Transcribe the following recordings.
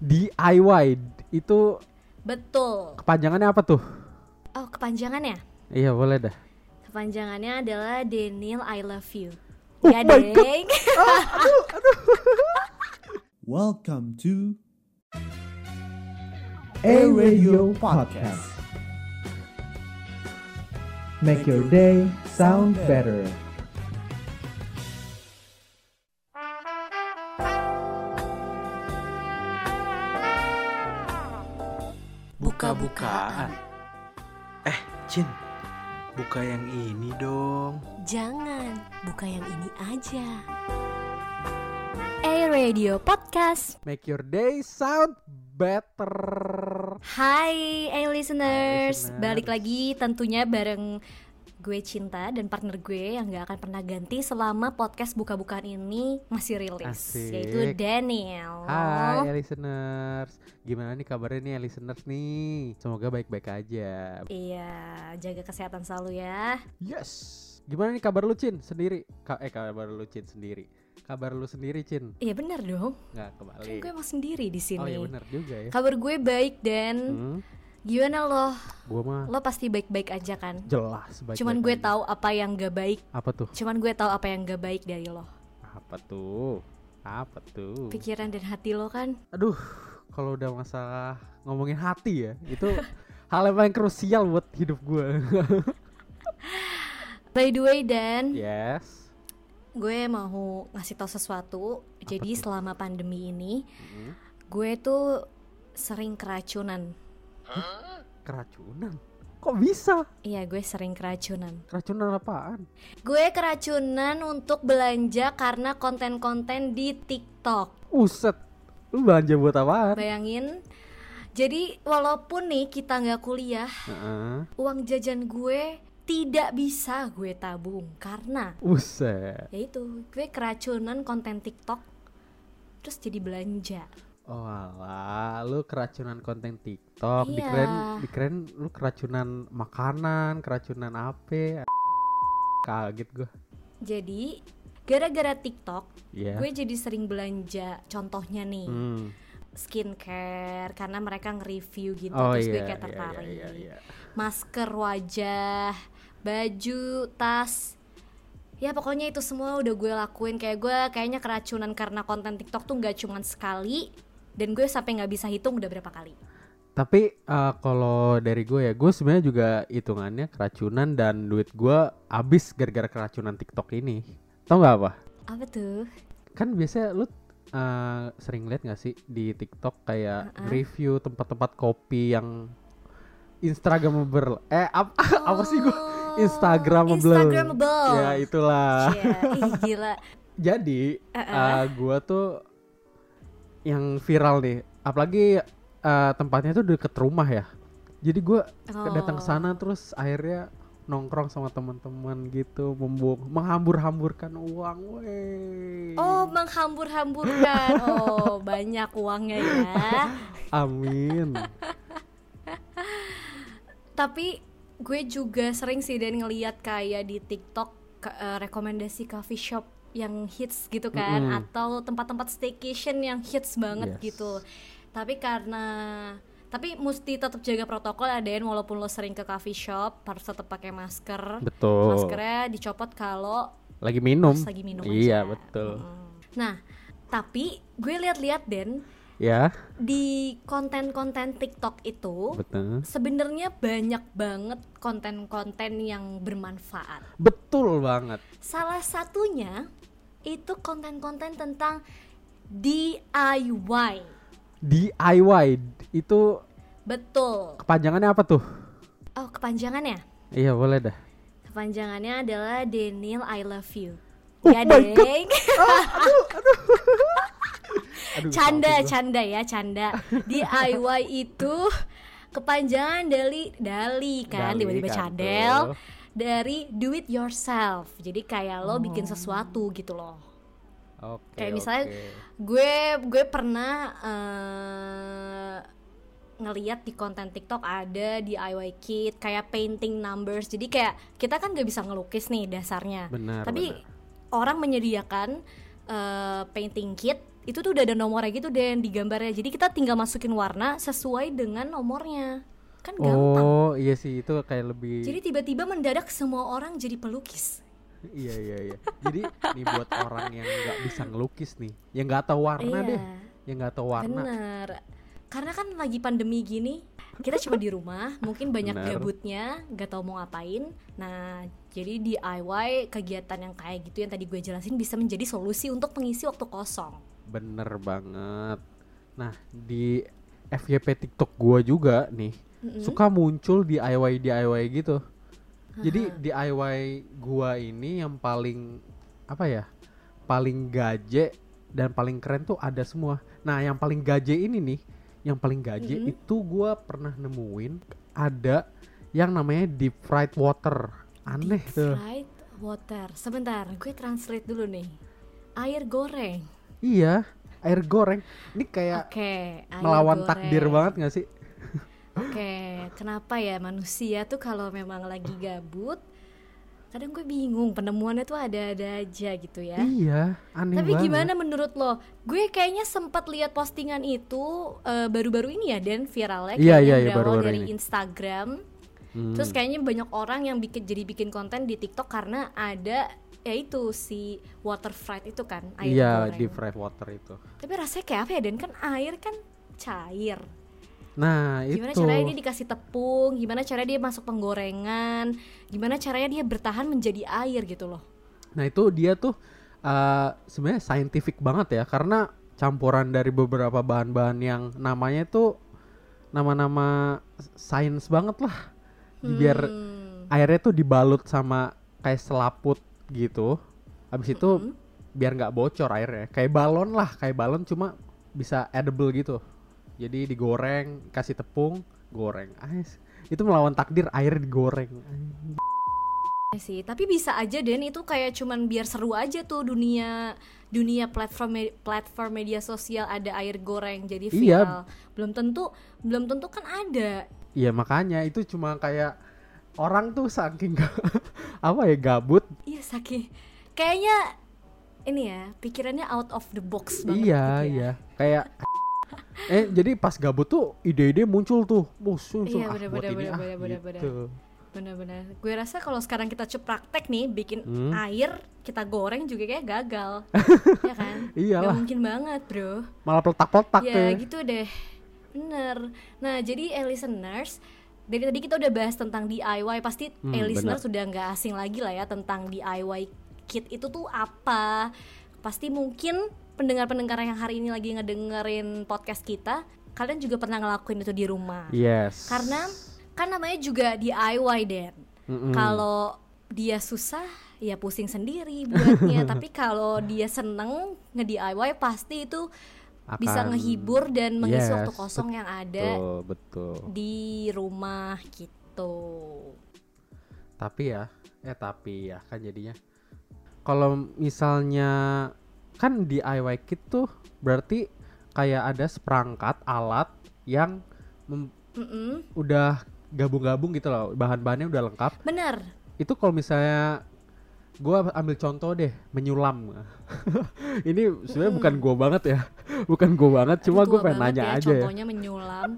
DIY itu Betul. kepanjangannya apa tuh? Oh, kepanjangannya? Iya boleh dah. Kepanjangannya adalah Daniel I love you. Oh ya, my God. Deng. Welcome to A Radio Podcast. Make your day sound better. Buka-bukaan. Eh, Cin. Buka yang ini dong. Jangan, buka yang ini aja. A Radio Podcast. Make your day sound better. Hai, A listeners. listeners. Balik lagi tentunya bareng gue Cinta dan partner gue yang gak akan pernah ganti selama podcast buka-bukaan ini masih rilis Asik. yaitu Daniel. Hai ya listeners. Gimana nih kabarnya nih ya listeners nih? Semoga baik-baik aja. Iya, jaga kesehatan selalu ya. Yes. Gimana nih kabar lu Cin sendiri? Ka eh kabar lu Cin sendiri. Kabar lu sendiri Cin? Iya benar dong. Nggak Kan kembali. gue emang sendiri di sini. Oh iya benar juga ya. Kabar gue baik dan Hmm, gimana lo? gua mah Lo pasti baik-baik aja kan? jelas baik. Cuman gue tahu apa yang gak baik. Apa tuh? Cuman gue tahu apa yang gak baik dari lo. Apa tuh? Apa tuh? Pikiran dan hati lo kan. Aduh, kalau udah masalah ngomongin hati ya, itu hal yang paling krusial buat hidup gue. By the way dan yes. gue mau ngasih tau sesuatu. Jadi tuh? selama pandemi ini Hmm, gue tuh sering keracunan. Keracunan. Kok bisa? Iya gue sering keracunan. Keracunan apaan? Gue keracunan untuk belanja karena konten-konten di TikTok. Uset. Lu belanja buat apaan? Bayangin. Jadi walaupun nih kita nggak kuliah, Heeh. uang jajan gue tidak bisa gue tabung karena Uset. yaitu gue keracunan konten TikTok terus jadi belanja. Oh alah, lu keracunan konten TikTok. Iya. Dikirain, dikirain lu keracunan makanan, keracunan apa? Kaget gue. Jadi gara-gara TikTok Iya. gue jadi sering belanja. Contohnya nih Hmm. skincare karena mereka nge-review gitu Oh terus gue iya, kayak iya, tertarik. iya, iya. Masker wajah, baju, tas. Ya pokoknya itu semua udah gue lakuin kayak gue kayaknya keracunan karena konten TikTok tuh nggak cuman sekali dan gue sampai nggak bisa hitung udah berapa kali. Tapi eh, kalau dari gue ya, gue sebenarnya juga hitungannya keracunan dan duit gue habis gara-gara keracunan TikTok ini. Tau nggak apa? Apa tuh? Kan biasanya lu eh, sering lihat nggak sih di TikTok kayak Uh-uh. review tempat-tempat kopi yang Instagramable. Eh ap- apa sih gue? Oh, Instagramable. Instagramable. Ya itulah. Cia, ih gila. Jadi Uh-uh. eh, gua tuh yang viral nih, apalagi eh, tempatnya tuh deket rumah ya. Jadi gua ke- datang ke sana Oh. terus akhirnya nongkrong sama teman-teman gitu, membuang menghambur-hamburkan uang, weh. Oh, menghambur-hamburkan. Oh, banyak uangnya ya. Amin. Tapi gue juga sering sih dan ngeliat kayak di TikTok ke- eh, rekomendasi coffee shop yang hits gitu kan Mm-mm. atau tempat-tempat staycation yang hits banget Yes. gitu. Tapi karena tapi mesti tetap jaga protokol aden walaupun lo sering ke coffee shop harus tetap pakai masker. Betul. Maskernya dicopot kalau Lagi minum. lagi minum Iya, aja. betul. Mm. Nah, tapi gue lihat-lihat Den Ya, di konten-konten TikTok itu betul. sebenarnya banyak banget konten-konten yang bermanfaat. Betul banget. Salah satunya itu konten-konten tentang DIY. DIY itu Betul. kepanjangannya apa tuh? Oh, kepanjangannya? Iya, boleh dah. Kepanjangannya adalah Daniel I love you. Oh ya, my God. Deng. Aduh, canda, maafin gua. canda ya, canda. DIY itu kepanjangan dari dali kan, tiba-tiba kan cadel tuh. Dari do it yourself. Jadi kayak lo bikin Oh. sesuatu gitu loh. Oke. Kayak misalnya oke. gue gue pernah eh, ngeliat di konten TikTok ada DIY kit kayak painting numbers. Jadi kayak kita kan gak bisa ngelukis nih dasarnya. Benar. Tapi benar. orang menyediakan eh, painting kit itu tuh udah ada nomornya gitu Den di gambarnya. Jadi kita tinggal masukin warna sesuai dengan nomornya. Kan gampang. Oh iya sih itu kayak lebih Jadi tiba-tiba mendadak semua orang jadi pelukis. iya iya iya. Jadi nih buat orang yang nggak bisa ngelukis nih, yang nggak tahu warna iya. deh, yang nggak tahu warna. Bener. Karena kan lagi pandemi gini, kita cuma di rumah, mungkin banyak Bener. gabutnya, nggak tahu mau ngapain. Nah, jadi DIY kegiatan yang kayak gitu yang tadi gue jelasin bisa menjadi solusi untuk mengisi waktu kosong. Bener banget. Nah di FYP TikTok gua juga nih Mm-mm. suka muncul DIY DIY gitu. Jadi. DIY gua ini yang paling apa ya? Paling gaje dan paling keren tuh ada semua. Nah, yang paling gaje ini nih, yang paling gaje Mm-mm. itu gua pernah nemuin ada yang namanya deep fried water. Aneh Deep tuh. fried water. Sebentar, gue translate dulu nih. Air goreng. Iya, air goreng. Ini kayak Oke, air melawan goreng. takdir banget gak sih? Oke, kenapa ya manusia tuh kalau memang lagi gabut, kadang gue bingung penemuannya tuh ada-ada aja gitu ya. Iya, aneh Tapi banget. gimana menurut lo? Gue kayaknya sempat lihat postingan itu eh, baru-baru ini ya Dan viralnya Iya, kayaknya iya, iya, berawal baru-baru dari ini. Instagram. Hmm. Terus kayaknya banyak orang yang bikin jadi bikin konten di TikTok karena ada ya itu si water fried itu kan air Iya, goreng. deep fried water itu. Tapi rasanya kayak apa ya Dan kan air kan cair. Nah, Gimana itu. caranya dia dikasih tepung? Gimana caranya dia masuk penggorengan? Gimana caranya dia bertahan menjadi air gitu loh? Nah, itu dia tuh uh, sebenarnya scientific banget ya karena campuran dari beberapa bahan-bahan yang namanya tuh nama-nama sains banget lah. Biar Hmm. airnya tuh dibalut sama kayak selaput gitu. Habis itu Mm-mm. biar nggak bocor airnya. Kayak balon lah, kayak balon cuma bisa edible gitu. Jadi digoreng, kasih tepung, goreng. Ais. Itu melawan takdir air digoreng. Iya sih, tapi bisa aja Den itu kayak cuman biar seru aja tuh dunia dunia platform me- platform media sosial ada air goreng jadi Iya. viral. Belum tentu belum tentu kan ada. Iya makanya itu cuma kayak orang tuh saking apa ya gabut. Iya saking kayaknya ini ya pikirannya out of the box banget iya gitu ya. iya kayak eh jadi pas gabut tuh ide-ide muncul tuh musuh Iya, ah, bener, buat bener, ini bener, ah bener, bener, bener. gitu. Benar-benar. Gue rasa kalau sekarang kita coba praktek nih bikin Hmm. air kita goreng juga kayak gagal. ya kan? Iyalah. Gak mungkin banget, Bro. Malah peletak-peletak ya tuh. gitu deh. Bener. Nah, jadi eh, listeners dari tadi kita udah bahas tentang DIY, pasti Hmm, eh, listener benar. sudah nggak asing lagi lah ya tentang DIY kit itu tuh apa. Pasti mungkin pendengar-pendengar yang hari ini lagi ngedengerin podcast kita, kalian juga pernah ngelakuin itu di rumah. Yes. Karena kan namanya juga DIY Den. Mm-mm. Kalau dia susah ya pusing sendiri buatnya, tapi kalau dia seneng nge-DIY pasti itu bisa Akan- ngehibur dan mengisi Yes, waktu kosong yang ada betul betul. di rumah gitu. Tapi ya, eh tapi ya kan jadinya kalau misalnya kan DIY kit tuh berarti kayak ada seperangkat alat yang mem- udah gabung-gabung gitu loh, bahan-bahannya udah lengkap. Bener. Itu kalau misalnya gua ambil contoh deh, menyulam. Ini sebenarnya bukan gua banget ya. Bukan gua banget, cuma gue pengen nanya ya, aja ya. Contohnya menyulam.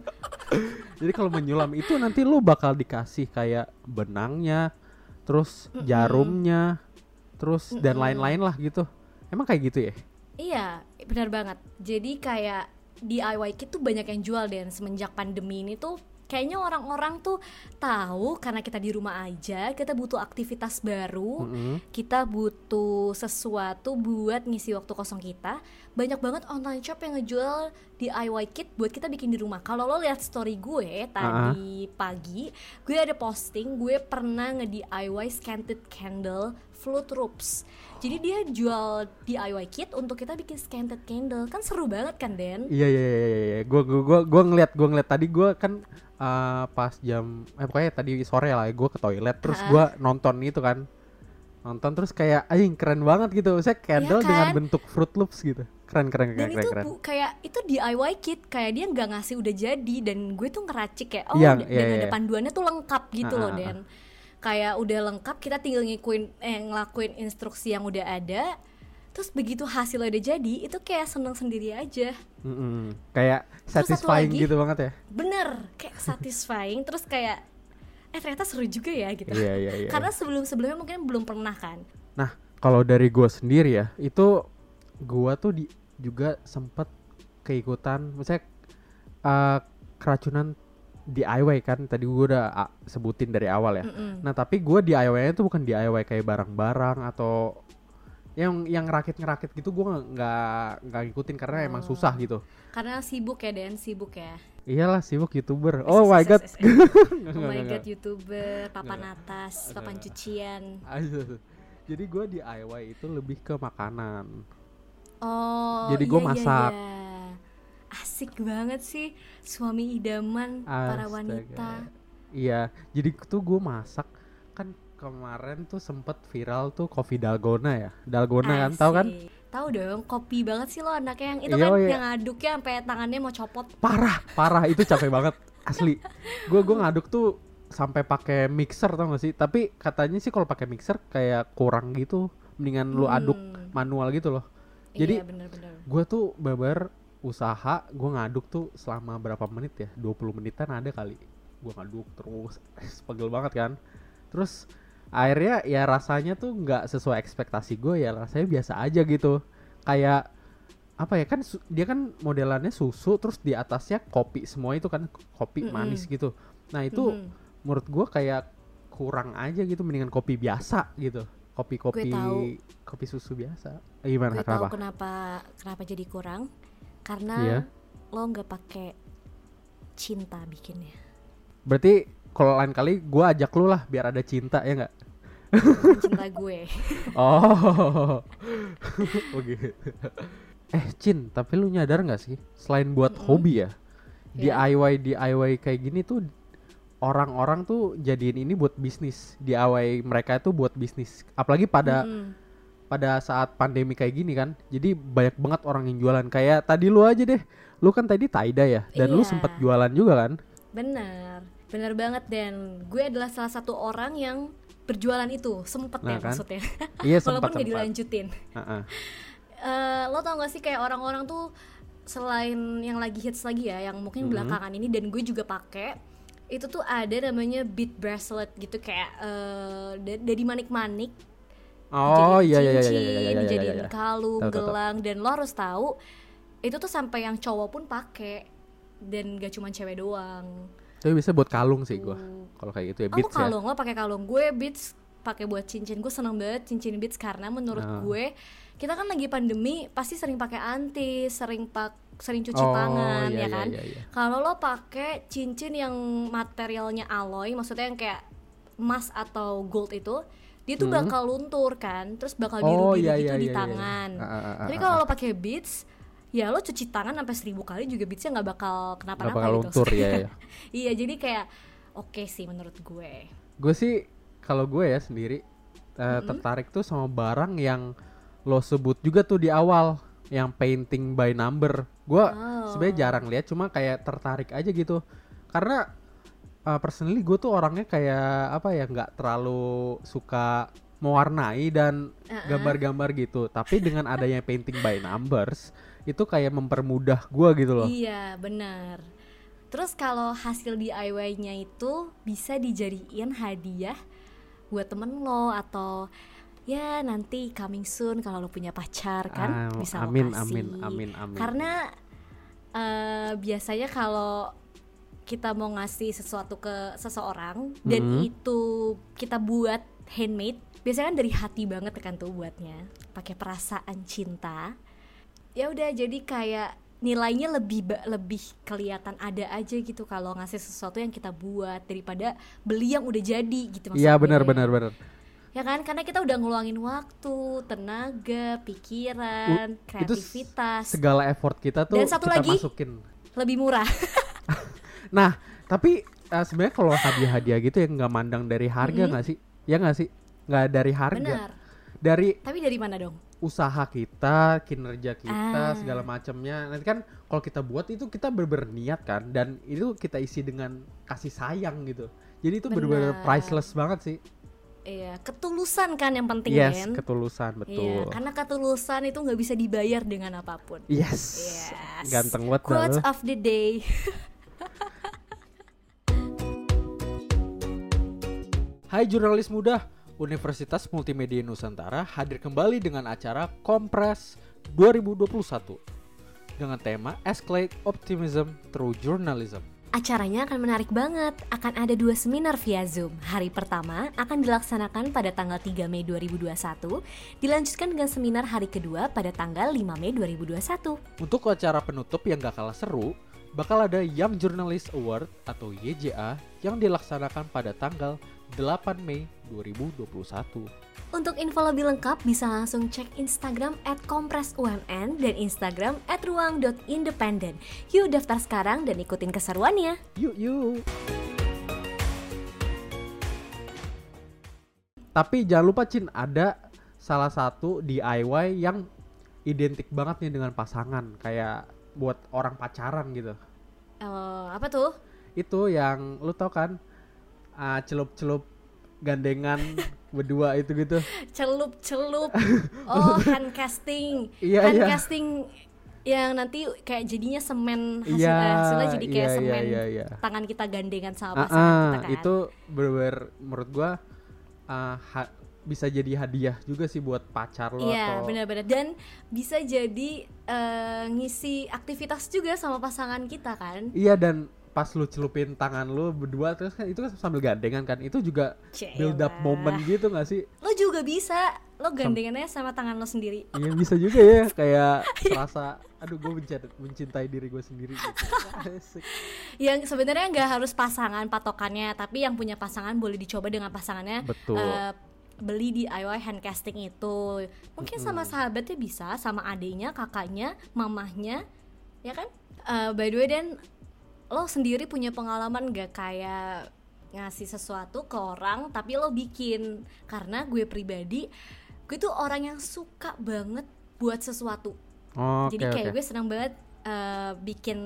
Jadi kalau menyulam itu nanti lu bakal dikasih kayak benangnya, terus Mm-mm. jarumnya, terus dan Mm-mm. lain-lain lah gitu. Emang kayak gitu ya? Iya, benar banget. Jadi kayak DIY kit tuh banyak yang jual dan semenjak pandemi ini tuh kayaknya orang-orang tuh tahu karena kita di rumah aja, kita butuh aktivitas baru, Mm-mm. kita butuh sesuatu buat ngisi waktu kosong kita. Banyak banget online shop yang ngejual DIY kit buat kita bikin di rumah. Kalau lo lihat story gue tadi pagi, gue ada posting gue pernah nge-DIY scented candle float ropes. Jadi dia jual DIY kit untuk kita bikin scented candle. Kan seru banget kan, Den? Iya iya iya iya. Gua gua gua gua ngeliat gua ngeliat tadi gua kan uh, pas jam eh pokoknya tadi sore lah gua ke toilet terus Ha-ha. gua nonton itu kan. Nonton terus kayak anjing keren banget gitu. Saya candle dengan kan? bentuk Fruit Loops gitu. Keren keren Dan keren itu keren. keren. bu, kayak itu DIY kit, kayak dia nggak ngasih udah jadi dan gue tuh ngeracik kayak oh Iya, dan iya, ada iya. panduannya tuh lengkap gitu loh Ah, ah, Dan. Kayak udah lengkap kita tinggal ngikuin eh, ngelakuin instruksi yang udah ada. terus begitu hasilnya udah jadi itu kayak seneng sendiri aja Mm-mm. Kayak satisfying lagi. gitu banget ya. bener kayak satisfying terus kayak eh ternyata seru juga ya gitu Iya iya iya. karena sebelum sebelumnya mungkin belum pernah kan Nah, kalau dari gua sendiri ya, itu gua tuh di, juga sempet keikutan, misalnya eh, keracunan DIY kan tadi gua udah ah, sebutin dari awal ya. Mm-mm. Nah, tapi gua DIY-nya tuh bukan DIY kayak barang-barang atau yang yang ngerakit-ngerakit gitu gua nggak- nggak ngikutin karena emang Oh. susah gitu. karena sibuk ya Den sibuk ya Iyalah sibuk youtuber. Oh my god. Oh my god youtuber papan atas papan cucian. Jadi gua DIY itu lebih ke makanan. oh Jadi iya, gua iya, masak. iya. asik banget sih suami idaman para wanita Iya, jadi tuh gue masak kan kemarin tuh sempet viral tuh kopi dalgona ya, dalgona kan, tahu kan? Tahu dong kopi banget sih lo anaknya yang itu Iya, kan oh iya. yang aduknya sampai tangannya mau copot Parah, parah itu capek banget asli. Gue gue ngaduk tuh sampai pakai mixer tau gak sih? Tapi katanya sih kalau pakai mixer kayak kurang gitu, mendingan lu aduk Hmm. manual gitu loh. Jadi iya gue tuh babar usaha gue ngaduk tuh selama berapa menit ya 20 menitan ada kali gue ngaduk terus pegel banget kan terus akhirnya ya rasanya tuh nggak sesuai ekspektasi gue ya rasanya biasa aja gitu kayak apa ya kan dia kan modelannya susu terus di atasnya kopi semua itu kan kopi Mm-mm. manis gitu nah itu Mhm. menurut gue kayak kurang aja gitu mendingan kopi biasa gitu kopi-kopi Gue tahu. kopi susu biasa Eh, gimana gue tahu kenapa kenapa kenapa jadi kurang karena Iya. lo nggak pakai cinta bikinnya Berarti kalau lain kali gua ajak lu lah biar ada cinta ya nggak? Cinta gue Oh, gitu. Eh Cin, tapi lu nyadar nggak sih? Selain buat Mm-mm. hobi ya, Ya. DIY DIY kayak gini tuh orang-orang tuh jadiin ini buat bisnis. DIY mereka itu buat bisnis. Apalagi pada Mm-mm. pada saat pandemi kayak gini kan. Jadi banyak banget orang yang jualan. Kayak tadi lu aja deh. Lu kan tadi Taida ya, dan lu Iya. sempet jualan juga kan? bener bener banget dan gue adalah salah satu orang yang berjualan itu sempet Nah, ya kan? maksudnya Iya walaupun sempat nggak dilanjutin Heeh. Eh, lo tau gak sih kayak orang-orang tuh selain yang lagi hits lagi ya yang mungkin Mhm. belakangan ini dan gue juga pakai itu tuh ada namanya bead bracelet gitu kayak da- dari manik-manik Oh iya iya iya iya iya iya iya, iya iya. kalung, gelang dan lo harus tahu itu tuh sampai yang cowok pun pakai dan gak cuma cewek doang. Tapi bisa buat kalung sih gua. Tuh. Kalau kayak gitu ya Oh, beats ya. kalung, lo pakai kalung. Gue beats pakai buat cincin. Gue seneng banget cincin beats karena menurut Ah. gue kita kan lagi pandemi pasti sering pakai anti, sering pak sering cuci Oh, tangan iya, ya iya, kan. iya, iya. Kalau lo pakai cincin yang materialnya alloy, maksudnya yang kayak emas atau gold itu, dia tuh Hmm. bakal luntur kan, terus bakal Oh, biru-biru iya, gitu iya, di iya, iya. tangan. Ah, ah, ah, Tapi ah, kalau ah. lo pakai beats, ya lo cuci tangan sampai seribu kali juga beatsnya nggak bakal kenapa-napa bakal gitu. luntur ya ya. iya, jadi kayak oke sih menurut gue. Gue sih kalau gue ya sendiri eh, tertarik tuh sama barang yang lo sebut juga tuh di awal yang painting by number. Gue Oh. sebenarnya jarang lihat cuma kayak tertarik aja gitu. Karena eh, personally gue tuh orangnya kayak apa ya nggak terlalu suka mewarnai dan Uh-uh. gambar-gambar gitu. Tapi dengan adanya painting by numbers itu kayak mempermudah gue gitu loh. Iya, benar. Terus kalau hasil DIY-nya itu bisa dijadiin hadiah buat temen lo atau ya nanti coming soon kalau lo punya pacar kan Ah, bisa lo amin, kasih. amin, amin, amin. Karena eh, biasanya kalau kita mau ngasih sesuatu ke seseorang dan Mhm. itu kita buat handmade, biasanya kan dari hati banget kan tuh buatnya, pakai perasaan cinta. Ya udah jadi kayak nilainya lebih lebih kelihatan ada aja gitu kalau ngasih sesuatu yang kita buat daripada beli yang udah jadi gitu Iya maksud benar gue. benar benar. Ya kan karena kita udah ngeluangin waktu, tenaga, pikiran, s- kreativitas. Segala effort kita tuh Dan satu kita lagi, masukin. lebih murah. Nah, tapi eh, sebenarnya kalau hadiah-hadiah gitu ya nggak mandang dari harga nggak sih? Ya nggak sih? Nggak dari harga. Benar. Dari Tapi dari mana dong? Usaha kita, kinerja kita, Ah. segala macamnya. Nanti kan kalau kita buat itu kita bener niat kan dan itu kita isi dengan kasih sayang gitu. Jadi itu bener-bener Benar. priceless banget sih. Iya, ketulusan kan yang penting yes kan. ketulusan Iya, betul karena ketulusan itu nggak bisa dibayar dengan apa pun. yes Yes. ganteng banget Quotes of the day. Hai jurnalis muda, Universitas Multimedia Nusantara hadir kembali dengan acara Kompres 2021 dengan tema Escalate Optimism Through Journalism. Acaranya akan menarik banget. Akan ada dua seminar via Zoom. Hari pertama akan dilaksanakan pada tanggal 3 Mei 2021, dilanjutkan dengan seminar hari kedua pada tanggal 5 Mei 2021. Untuk acara penutup yang gak kalah seru, bakal ada Young Journalist Award atau YJA yang dilaksanakan pada tanggal 8 Mei 2021. Untuk info lebih lengkap bisa langsung cek Instagram at kompresumn dan Instagram at ruang.independen. Yuk daftar sekarang dan ikutin keseruannya. Yuk yuk. Tapi jangan lupa Cin, ada salah satu DIY yang identik banget nih dengan pasangan, kayak buat orang pacaran gitu. Eh, apa tuh? Itu yang lu tau kan, ah, celup-celup gandengan berdua itu gitu. Celup-celup. Oh, hand casting. Iya, hand iya. casting yang nanti kayak jadinya semen hasil, Iya, eh, hasilnya jadi kayak iya, iya, semen iya, iya. tangan kita gandengan sama Ah, pasangan ah, kita kan. itu bener menurut gua ha- bisa jadi hadiah juga sih buat pacar lo Iya atau benar-benar dan bisa jadi eh, ngisi aktivitas juga sama pasangan kita kan. Iya dan pas lu celupin tangan lu berdua terus kan itu kan sambil gandengan kan itu juga build up moment gitu gak sih? Lo juga bisa, lo gandengannya sama tangan lo sendiri. Iya bisa juga ya kayak serasa aduh gue mencintai, mencintai diri gue sendiri gitu. Yang sebenarnya nggak harus pasangan patokannya, tapi yang punya pasangan boleh dicoba dengan pasangannya. Betul. eh, beli DIY hand casting itu mungkin sama sahabatnya bisa sama adiknya kakaknya mamahnya ya kan Eh, by the way dan lo sendiri punya pengalaman gak kayak ngasih sesuatu ke orang tapi lo bikin karena gue pribadi gue tuh orang yang suka banget buat sesuatu Oh, Oke jadi kayak oke. gue senang banget eh, bikin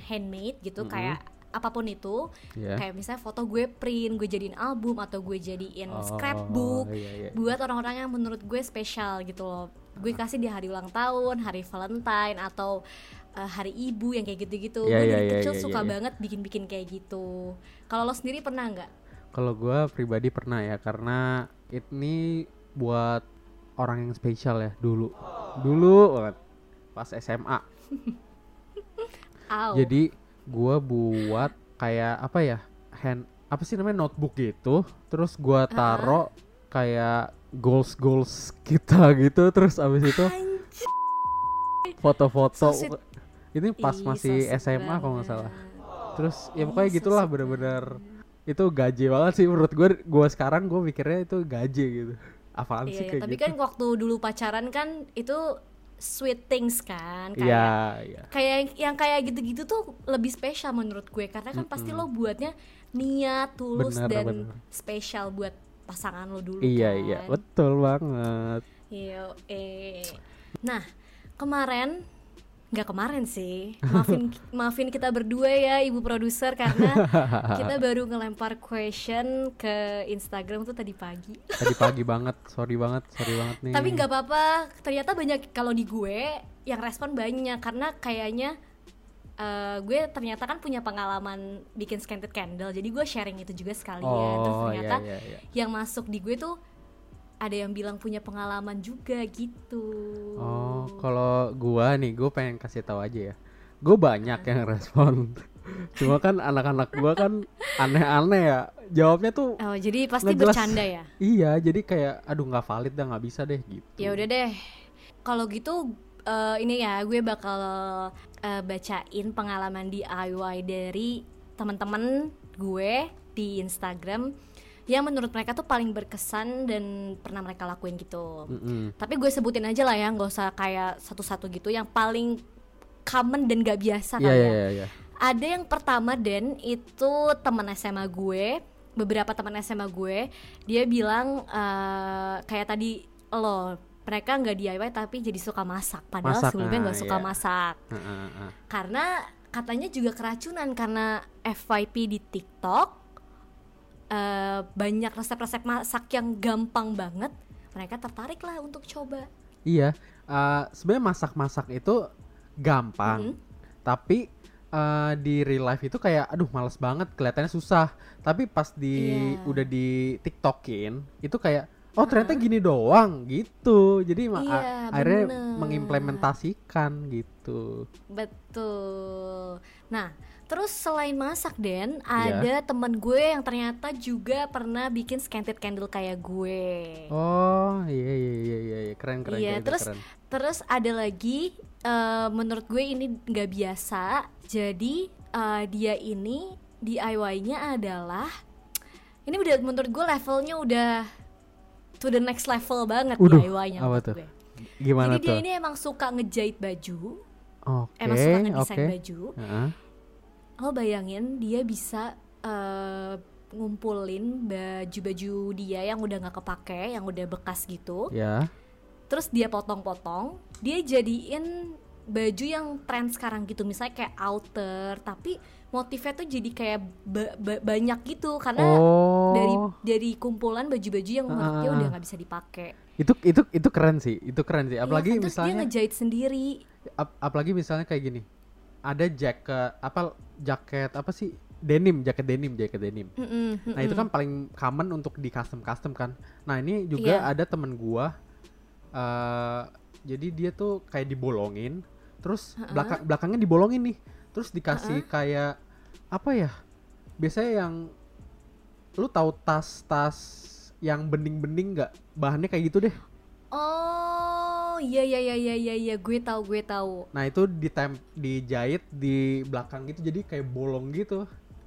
handmade gitu Mm-mm. kayak apa pun itu Iya. kayak misalnya foto gue print gue jadiin album atau gue jadiin Oh, scrapbook iya, iya. buat orang-orang yang menurut gue spesial gitu loh gue kasih di hari ulang tahun hari Valentine atau eh, hari ibu yang kayak gitu-gitu Iya, gue iya, dari iya, kecil iya, suka iya. banget bikin-bikin kayak gitu kalau lo sendiri pernah nggak Kalau gue pribadi pernah ya karena ini buat orang yang spesial ya dulu. Dulu banget pas SMA. Jadi gua buat kayak apa ya? Hand apa sih namanya notebook gitu. Terus gua taro kayak goals goals kita gitu. Terus abis itu foto-foto. Ini pas ih, masih so SMA kalau nggak salah. Terus ya Ih, pokoknya so gitulah bener-bener itu gaje banget sih menurut gue. Gua sekarang gue mikirnya itu gaje gitu. Apaan Iya, sih iya, kayak tapi gitu? kan waktu dulu pacaran kan itu sweet things kan kayak Iya, iya. kayak yang kayak gitu-gitu tuh lebih spesial menurut gue karena kan pasti lo buatnya niat tulus Bener, dan bener. spesial buat pasangan lo dulu Iya, kan iya, betul banget. Iya, eh. Nah, kemarin nggak kemarin sih. Maafin maafin kita berdua ya Ibu produser karena kita baru ngelempar question ke Instagram tuh tadi pagi. Tadi pagi banget, sorry banget, sorry banget nih. Tapi nggak apa-apa. Ternyata banyak kalau di gue yang respon banyak karena kayaknya eh, gue ternyata kan punya pengalaman bikin scented candle. Jadi gue sharing itu juga sekalian. Terus Oh, ternyata iya, iya, iya. yang masuk di gue tuh ada yang bilang punya pengalaman juga gitu. Oh, kalau gua nih, gue pengen kasih tahu aja ya. Gue banyak yang respon. Cuma kan anak-anak gua kan aneh-aneh ya. Jawabnya tuh Oh, jadi pasti nggak jelas. bercanda ya? Iya, jadi kayak aduh nggak valid dah nggak bisa deh gitu. Ya udah deh. Kalau gitu eh, ini ya gue bakal eh, bacain pengalaman DIY dari teman-teman gue di Instagram yang menurut mereka tuh paling berkesan dan pernah mereka lakuin gitu. Mm-mm. Tapi gue sebutin aja lah ya, nggak usah kayak satu-satu gitu. Yang paling common dan gak biasa Iya, kali iya, ya. iya, iya. Ada yang pertama Dan itu teman SMA gue, beberapa teman SMA gue, dia bilang eh, kayak tadi lo mereka nggak DIY tapi jadi suka masak, padahal Masak, sebelumnya nggak ah, suka iya. masak. Heeh, heeh. Karena katanya juga keracunan karena FYP di TikTok eh, banyak resep-resep masak yang gampang banget, mereka tertarik lah untuk coba. Iya, eh, sebenarnya masak-masak itu gampang, Mhm. tapi eh, di real life itu kayak, aduh males banget, kelihatannya susah. Tapi pas di Iya. udah di tiktokin, itu kayak, oh ternyata gini doang gitu. Jadi Iya, akhirnya bener. mengimplementasikan gitu. Betul. Nah, terus selain masak Den, Iya. ada temen gue yang ternyata juga pernah bikin scented candle kayak gue. Oh iya iya iya iya, iya. keren keren. Iya, keren, terus keren. terus ada lagi eh, menurut gue ini nggak biasa. Jadi eh, dia ini DIY-nya adalah ini udah menurut gue levelnya udah to the next level banget DIY-nya apa menurut tuh? gue. Gimana Jadi dia tuh? ini emang suka ngejahit baju, Oke emang suka ngedesain baju. Heeh. Lo bayangin dia bisa eh, ngumpulin baju-baju dia yang udah nggak kepake, yang udah bekas gitu. Ya. Terus dia potong-potong, dia jadiin baju yang tren sekarang gitu, misalnya kayak outer, tapi motifnya tuh jadi kayak ba- ba- banyak gitu karena Oh. dari dari kumpulan baju-baju yang menurut dia Ah, ah, udah ah. nggak bisa dipakai. Itu itu itu keren sih. Itu keren sih. Apalagi Iya kan, terus dia misalnya ngejahit sendiri. ap- apalagi misalnya kayak gini. Ada jaket apa jaket apa sih? Denim, jaket denim, jaket denim. Mm-mm, Nah, itu kan paling common untuk di custom-custom kan. Nah, ini juga Iya. ada temen gua eh jadi dia tuh kayak dibolongin, terus belakang belakangnya dibolongin nih. Terus dikasih kayak apa ya? Biasanya yang lu tahu tas-tas yang bening-bening nggak? Bahannya kayak gitu deh. Oh, iya iya iya iya iya iya, gue tahu gue tahu. Nah, itu ditem dijahit di belakang gitu jadi kayak bolong gitu.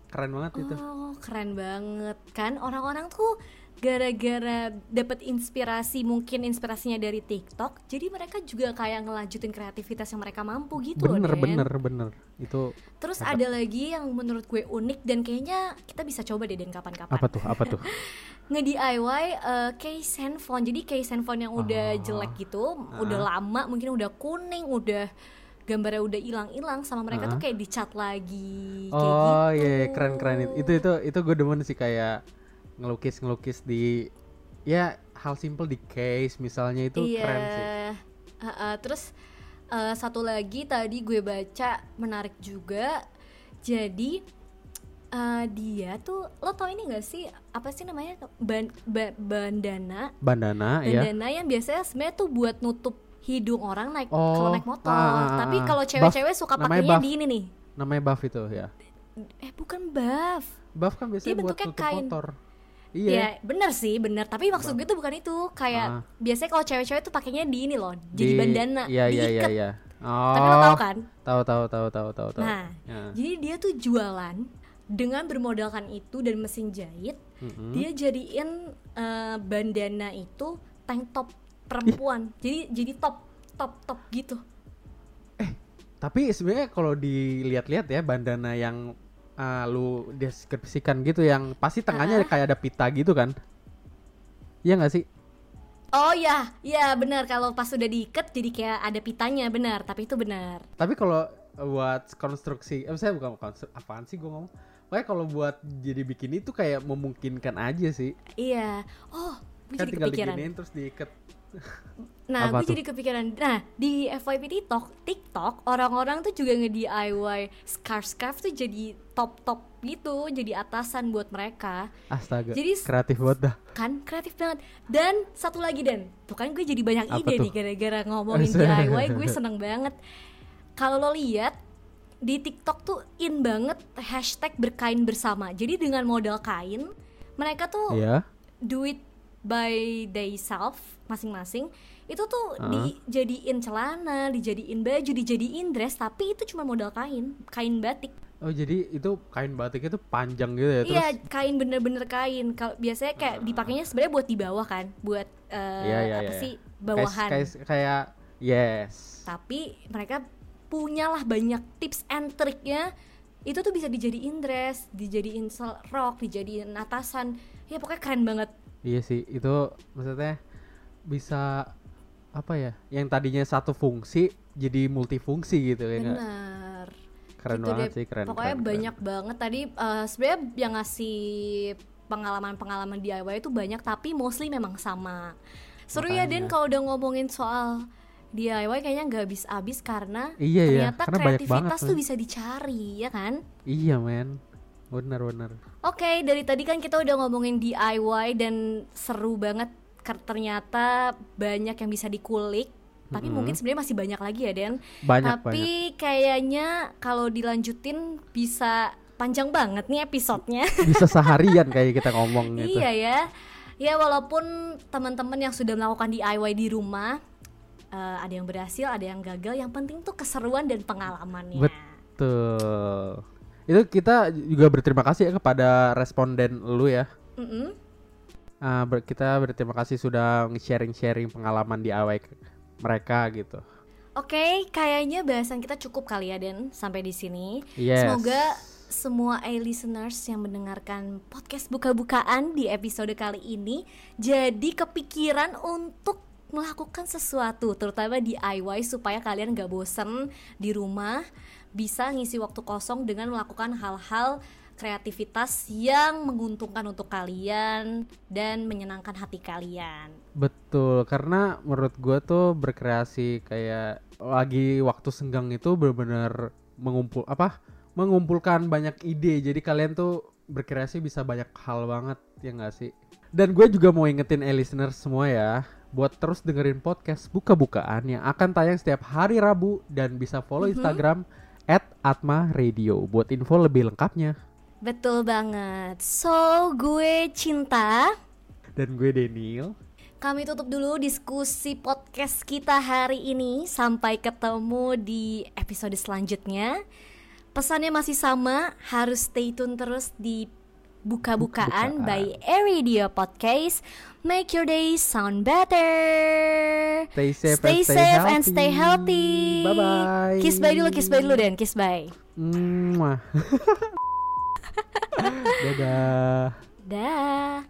Keren banget itu. Oh, keren banget kan orang-orang tuh gara-gara dapat inspirasi mungkin inspirasinya dari TikTok, jadi mereka juga kayak ngelanjutin kreativitas yang mereka mampu gitu loh, bener Den. bener bener. Itu Terus ada lagi yang menurut gue unik dan kayaknya kita bisa coba deh Den kapan-kapan. apa tuh? Apa tuh? Nge-DIY eh, case handphone. Jadi case handphone yang udah Oh. jelek gitu, udah lama, mungkin udah kuning, udah gambarnya udah hilang-hilang sama mereka tuh kayak dicat lagi kayak Oh gitu. iya iya, keren keren itu itu itu, itu gue demen sih kayak ngelukis ngelukis di ya hal simple di case misalnya itu iya. keren sih. Heeh, terus eh, satu lagi tadi gue baca menarik juga. Jadi eh, dia tuh lo tau ini gak sih apa sih namanya ban, ba- bandana Bandana ya. bandana yang biasanya sebenarnya tuh buat nutup hidung orang naik Oh, kalau naik motor. ah, ah, ah, Tapi kalau cewek-cewek suka pakainya buff. di ini nih. Namanya buff itu ya. Eh bukan buff. Buff kan biasanya buat bentuknya tutup kain. motor. Iya, Iya. bener sih, bener. Tapi maksud gue tuh bukan itu. Kayak Ah. biasanya kalau cewek-cewek tuh pakainya di ini loh, jadi Di- bandana, Iya iya iya diikat. iya. Oh. Tapi lo tau kan? Tahu tahu tahu tahu tahu. Nah, Ya. jadi dia tuh jualan dengan bermodalkan itu dan mesin jahit, Mm-mm. dia jadiin eh, bandana itu tank top perempuan. Jadi jadi top top top gitu. Tapi sebenarnya kalau dilihat-lihat ya bandana yang ah, lu deskripsikan gitu yang pasti tengahnya kayak ada pita gitu kan? Iya nggak sih? Oh ya, ya benar kalau pas udah diikat jadi kayak ada pitanya benar, tapi itu benar. Tapi kalau buat konstruksi, eh saya bukan konstruksi, apaan sih gue ngomong? Pokoknya kalau buat jadi bikini itu kayak memungkinkan aja sih. Iya. Oh, Kan jadi tinggal kepikiran. diginiin terus diikat. Nah, Apa gue tuh? jadi kepikiran. Nah, di FYP TikTok, TikTok orang-orang tuh juga nge-DIY scarf-scarf tuh jadi top-top gitu, jadi atasan buat mereka. Astaga, Jadi kreatif banget dah. Kan kreatif banget. Dan satu lagi Dan, tuh kan gue jadi banyak Apa ide tuh? nih gara-gara ngomongin. DIY, gue seneng banget. Kalau lo lihat di TikTok tuh in banget hashtag berkain bersama. Jadi dengan modal kain, mereka tuh Iya. do it by they self masing-masing itu tuh Ah. dijadiin celana, dijadiin baju, dijadiin dress tapi itu cuma modal kain, kain batik. Oh jadi itu kain batik itu panjang gitu ya? Terus Iya, kain bener-bener kain. Kalau biasanya kayak dipakainya sebenarnya buat di bawah kan, buat eh, Iya, iya, apa iya. sih bawahan. kayak, kayak yes. Tapi mereka punyalah banyak tips and triknya. Itu tuh bisa dijadiin dress, dijadiin sel- rok, dijadiin atasan. Ya pokoknya keren banget. Iya sih, itu maksudnya bisa apa ya? Yang tadinya satu fungsi jadi multifungsi gitu ya? Benar. Keren Gitu banget deh. sih, keren. Pokoknya keren, keren. banyak banget tadi eh, sebenarnya yang ngasih pengalaman-pengalaman DIY itu banyak tapi mostly memang sama. Seru ya Makanya. Den kalau udah ngomongin soal DIY kayaknya nggak habis-habis karena Iya ya, ternyata karena banyak banget. kreativitas tuh bisa dicari ya kan? Iya men, benar-benar. Oke, dari tadi kan kita udah ngomongin DIY dan seru banget ternyata banyak yang bisa dikulik. Tapi Mm-mm. mungkin sebenarnya masih banyak lagi ya, Den. Banyak Tapi kayaknya kalau dilanjutin bisa panjang banget nih episodenya. banyak. Bisa seharian kayak kita ngomong gitu. iya ya. Ya walaupun teman-teman yang sudah melakukan DIY di rumah eh, ada yang berhasil, ada yang gagal. Yang penting tuh keseruan dan pengalamannya. Betul. Itu kita juga berterima kasih ya kepada responden lu ya. Mm-mm. Ah, ber- kita berterima kasih sudah sharing-sharing pengalaman di awal mereka gitu. Oke, kayaknya bahasan kita cukup kali ya Den sampai di sini. Yes. Semoga semua A-listeners yang mendengarkan podcast buka-bukaan di episode kali ini jadi kepikiran untuk melakukan sesuatu terutama DIY supaya kalian gak bosen di rumah bisa ngisi waktu kosong dengan melakukan hal-hal kreativitas yang menguntungkan untuk kalian dan menyenangkan hati kalian. Betul, karena menurut gua tuh berkreasi kayak lagi waktu senggang itu benar-benar mengumpul apa? mengumpulkan banyak ide. Jadi kalian tuh berkreasi bisa banyak hal banget ya nggak sih? Dan gue juga mau ingetin eh listener semua ya buat terus dengerin podcast buka-bukaan yang akan tayang setiap hari Rabu dan bisa follow Mhm. Instagram @atma_radio buat info lebih lengkapnya. Betul banget. So, gue cinta Dan gue Daniel. Kami tutup dulu diskusi podcast kita hari ini. Sampai ketemu di episode selanjutnya. Pesannya masih sama, harus stay tune terus di Buka-bukaan by Buka-bukaan. Aridia Podcast. Make your day sound better. Stay safe, Stay and stay safe healthy. and stay healthy. Bye bye. Kiss bye dulu, kiss bye dulu Dan, kiss bye. Mwah. Dadah. Dah.